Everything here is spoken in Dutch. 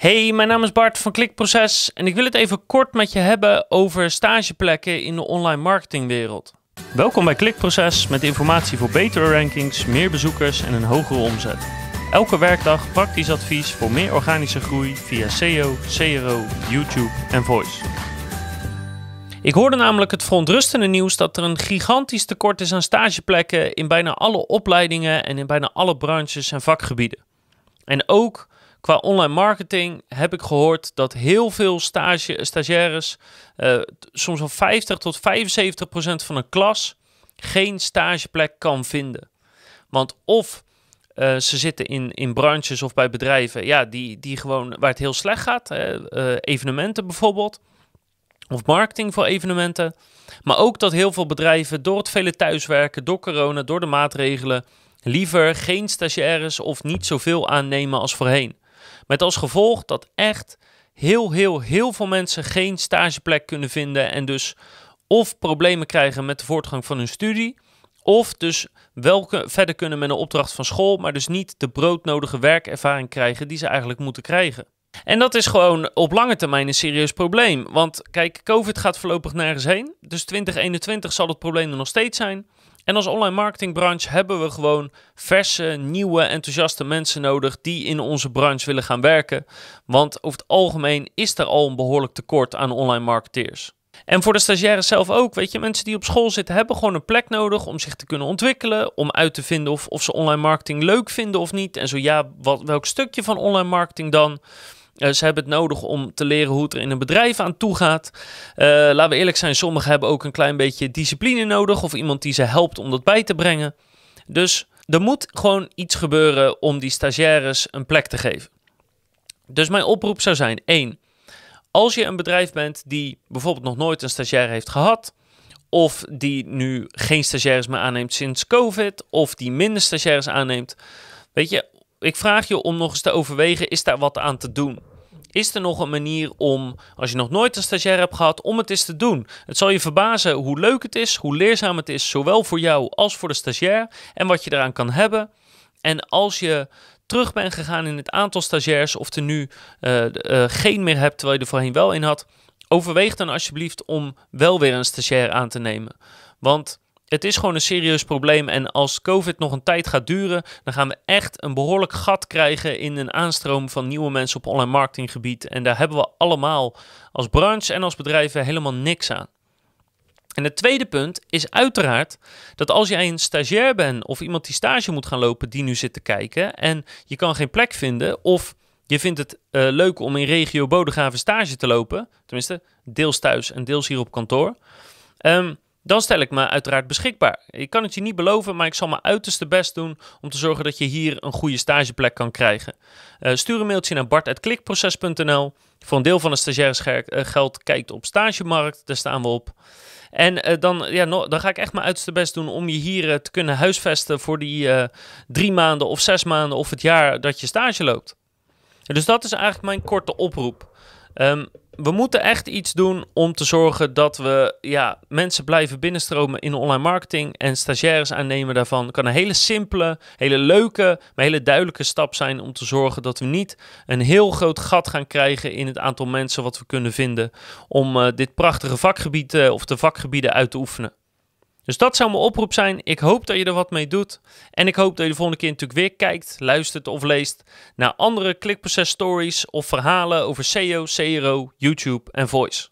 Hey, mijn naam is Bart van Klikproces en ik wil het even kort met je hebben over stageplekken in de online marketingwereld. Welkom bij Klikproces met informatie voor betere rankings, meer bezoekers en een hogere omzet. Elke werkdag praktisch advies voor meer organische groei via SEO, CRO, YouTube en Voice. Ik hoorde namelijk het verontrustende nieuws dat er een gigantisch tekort is aan stageplekken in bijna alle opleidingen en in bijna alle branches en vakgebieden. En ook Qua online marketing heb ik gehoord dat heel veel stage, stagiaires, uh, soms wel 50 tot 75 procent van een klas, geen stageplek kan vinden. Want of uh, ze zitten in, in branches of bij bedrijven ja, die, die gewoon, waar het heel slecht gaat, uh, evenementen bijvoorbeeld, of marketing voor evenementen. Maar ook dat heel veel bedrijven door het vele thuiswerken, door corona, door de maatregelen, liever geen stagiaires of niet zoveel aannemen als voorheen. Met als gevolg dat echt heel, heel, heel veel mensen geen stageplek kunnen vinden en dus of problemen krijgen met de voortgang van hun studie, of dus wel verder kunnen met een opdracht van school, maar dus niet de broodnodige werkervaring krijgen die ze eigenlijk moeten krijgen. En dat is gewoon op lange termijn een serieus probleem. Want kijk, COVID gaat voorlopig nergens heen. Dus 2021 zal het probleem er nog steeds zijn. En als online marketingbranche hebben we gewoon verse, nieuwe, enthousiaste mensen nodig die in onze branche willen gaan werken. Want over het algemeen is er al een behoorlijk tekort aan online marketeers. En voor de stagiaires zelf ook, weet je, mensen die op school zitten hebben gewoon een plek nodig om zich te kunnen ontwikkelen, om uit te vinden of, of ze online marketing leuk vinden of niet. En zo ja, wat, welk stukje van online marketing dan? Uh, ze hebben het nodig om te leren hoe het er in een bedrijf aan toe gaat. Uh, laten we eerlijk zijn, sommigen hebben ook een klein beetje discipline nodig of iemand die ze helpt om dat bij te brengen. Dus er moet gewoon iets gebeuren om die stagiaires een plek te geven. Dus mijn oproep zou zijn: 1. Als je een bedrijf bent die bijvoorbeeld nog nooit een stagiair heeft gehad, of die nu geen stagiaires meer aanneemt sinds COVID, of die minder stagiaires aanneemt, weet je, ik vraag je om nog eens te overwegen: is daar wat aan te doen? Is er nog een manier om, als je nog nooit een stagiair hebt gehad, om het eens te doen? Het zal je verbazen hoe leuk het is, hoe leerzaam het is, zowel voor jou als voor de stagiair en wat je eraan kan hebben. En als je terug bent gegaan in het aantal stagiairs of er nu uh, uh, geen meer hebt terwijl je er voorheen wel in had, overweeg dan alsjeblieft om wel weer een stagiair aan te nemen. Want het is gewoon een serieus probleem. En als COVID nog een tijd gaat duren, dan gaan we echt een behoorlijk gat krijgen in een aanstroom van nieuwe mensen op online marketinggebied. En daar hebben we allemaal als branche en als bedrijven helemaal niks aan. En het tweede punt is uiteraard dat als jij een stagiair bent of iemand die stage moet gaan lopen die nu zit te kijken en je kan geen plek vinden of je vindt het uh, leuk om in regio Bodegraven stage te lopen, tenminste deels thuis en deels hier op kantoor, um, dan stel ik me uiteraard beschikbaar. Ik kan het je niet beloven, maar ik zal mijn uiterste best doen om te zorgen dat je hier een goede stageplek kan krijgen. Uh, stuur een mailtje naar bart.klikproces.nl. Voor een deel van het stagiairsgeld eh, kijkt op stagemarkt, daar staan we op. En uh, dan, ja, dan ga ik echt mijn uiterste best doen om je hier te kunnen huisvesten voor die drie maanden of zes maanden of het jaar dat je stage loopt. dus dat is eigenlijk mijn korte oproep. Um, we moeten echt iets doen om te zorgen dat we ja, mensen blijven binnenstromen in online marketing en stagiaires aannemen daarvan. Het kan een hele simpele, hele leuke, maar hele duidelijke stap zijn om te zorgen dat we niet een heel groot gat gaan krijgen in het aantal mensen wat we kunnen vinden om uh, dit prachtige vakgebied uh, of de vakgebieden uit te oefenen. Dus dat zou mijn oproep zijn. Ik hoop dat je er wat mee doet. En ik hoop dat je de volgende keer natuurlijk weer kijkt, luistert of leest naar andere klikproces stories of verhalen over SEO, CRO, YouTube en Voice.